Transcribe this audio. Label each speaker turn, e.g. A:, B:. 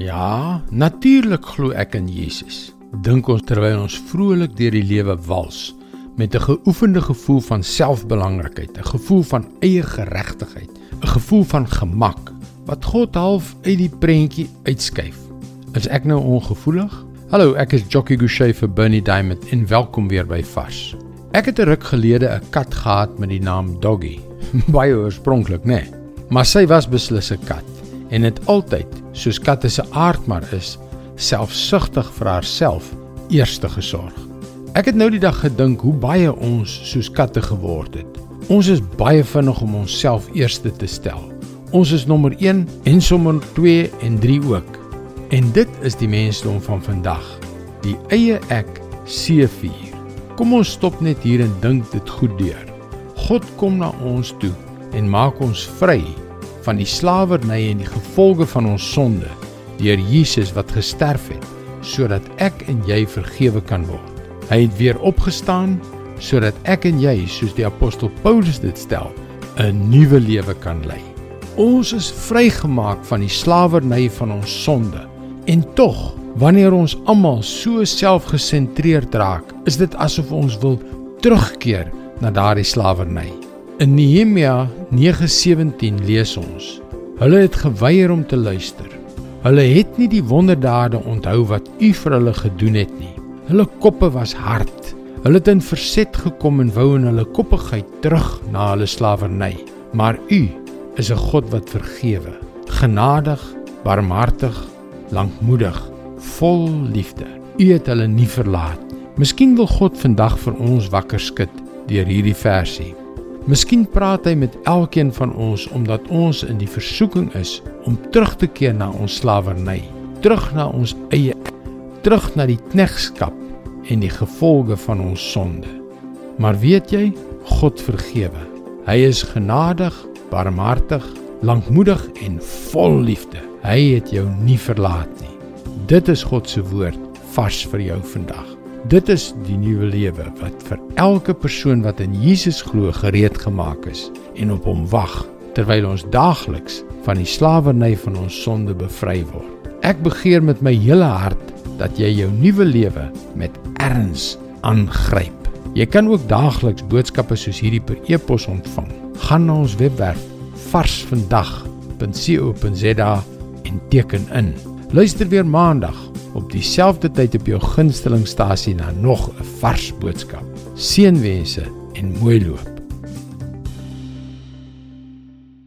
A: Ja, natuurlik glo ek in Jesus. Dink ons terwyl ons vrolik deur die lewe wals met 'n geoefende gevoel van selfbelangrikheid, 'n gevoel van eie geregtigheid, 'n gevoel van gemak wat God half uit die prentjie uitskuif. Is ek nou ongevoelig? Hallo, ek is Jockey Gouchee vir Bernie Diamond en welkom weer by Vars. Ek het 'n ruk gelede 'n kat gehad met die naam Doggy. Baie oorspronklik, né? Nee. Maar sy was beslis 'n kat en het altyd, soos katte se aard maar is, selfsugtig vir haarself eerste gesorg. Ek het nou die dag gedink hoe baie ons soos katte geword het. Ons is baie vinnig om onsself eerste te stel. Ons is nommer 1 en sommer 2 en 3 ook. En dit is die mensdom van vandag. Die eie ek C4. Kom ons stop net hier en dink dit goed deur. God kom na ons toe en maak ons vry van die slawerny en die gevolge van ons sonde deur Jesus wat gesterf het sodat ek en jy vergewe kan word. Hy het weer opgestaan sodat ek en jy soos die apostel Paulus dit stel, 'n nuwe lewe kan lei. Ons is vrygemaak van die slawerny van ons sonde. En tog Wanneer ons almal so selfgesentreerd raak, is dit asof ons wil terugkeer na daardie slawerny. In Nehemia 9:17 lees ons: Hulle het geweier om te luister. Hulle het nie die wonderdade onthou wat U vir hulle gedoen het nie. Hulle koppe was hard. Hulle het in verset gekom en wou in hulle koppigheid terug na hulle slawerny. Maar U is 'n God wat vergewe, genadig, barmhartig, lankmoedig vol liefde. U het hulle nie verlaat. Miskien wil God vandag vir ons wakker skud deur hierdie versie. Miskien praat hy met elkeen van ons omdat ons in die versoeking is om terug te keer na ons slawerny, terug na ons eie, terug na die knegskap en die gevolge van ons sonde. Maar weet jy, God vergewe. Hy is genadig, barmhartig, lankmoedig en vol liefde. Hy het jou nie verlaat nie. Dit is God se woord vars vir jou vandag. Dit is die nuwe lewe wat vir elke persoon wat in Jesus glo gereed gemaak is en op hom wag terwyl ons daagliks van die slawerny van ons sonde bevry word. Ek begeer met my hele hart dat jy jou nuwe lewe met erns aangryp. Jy kan ook daagliks boodskappe soos hierdie per e-pos ontvang. Gaan na ons webwerf varsvandag.co.za en teken in. Luister weer maandag op dieselfde tyd op jou gunstelingstasie na nog 'n vars boodskap. Seënwense en mooi loop.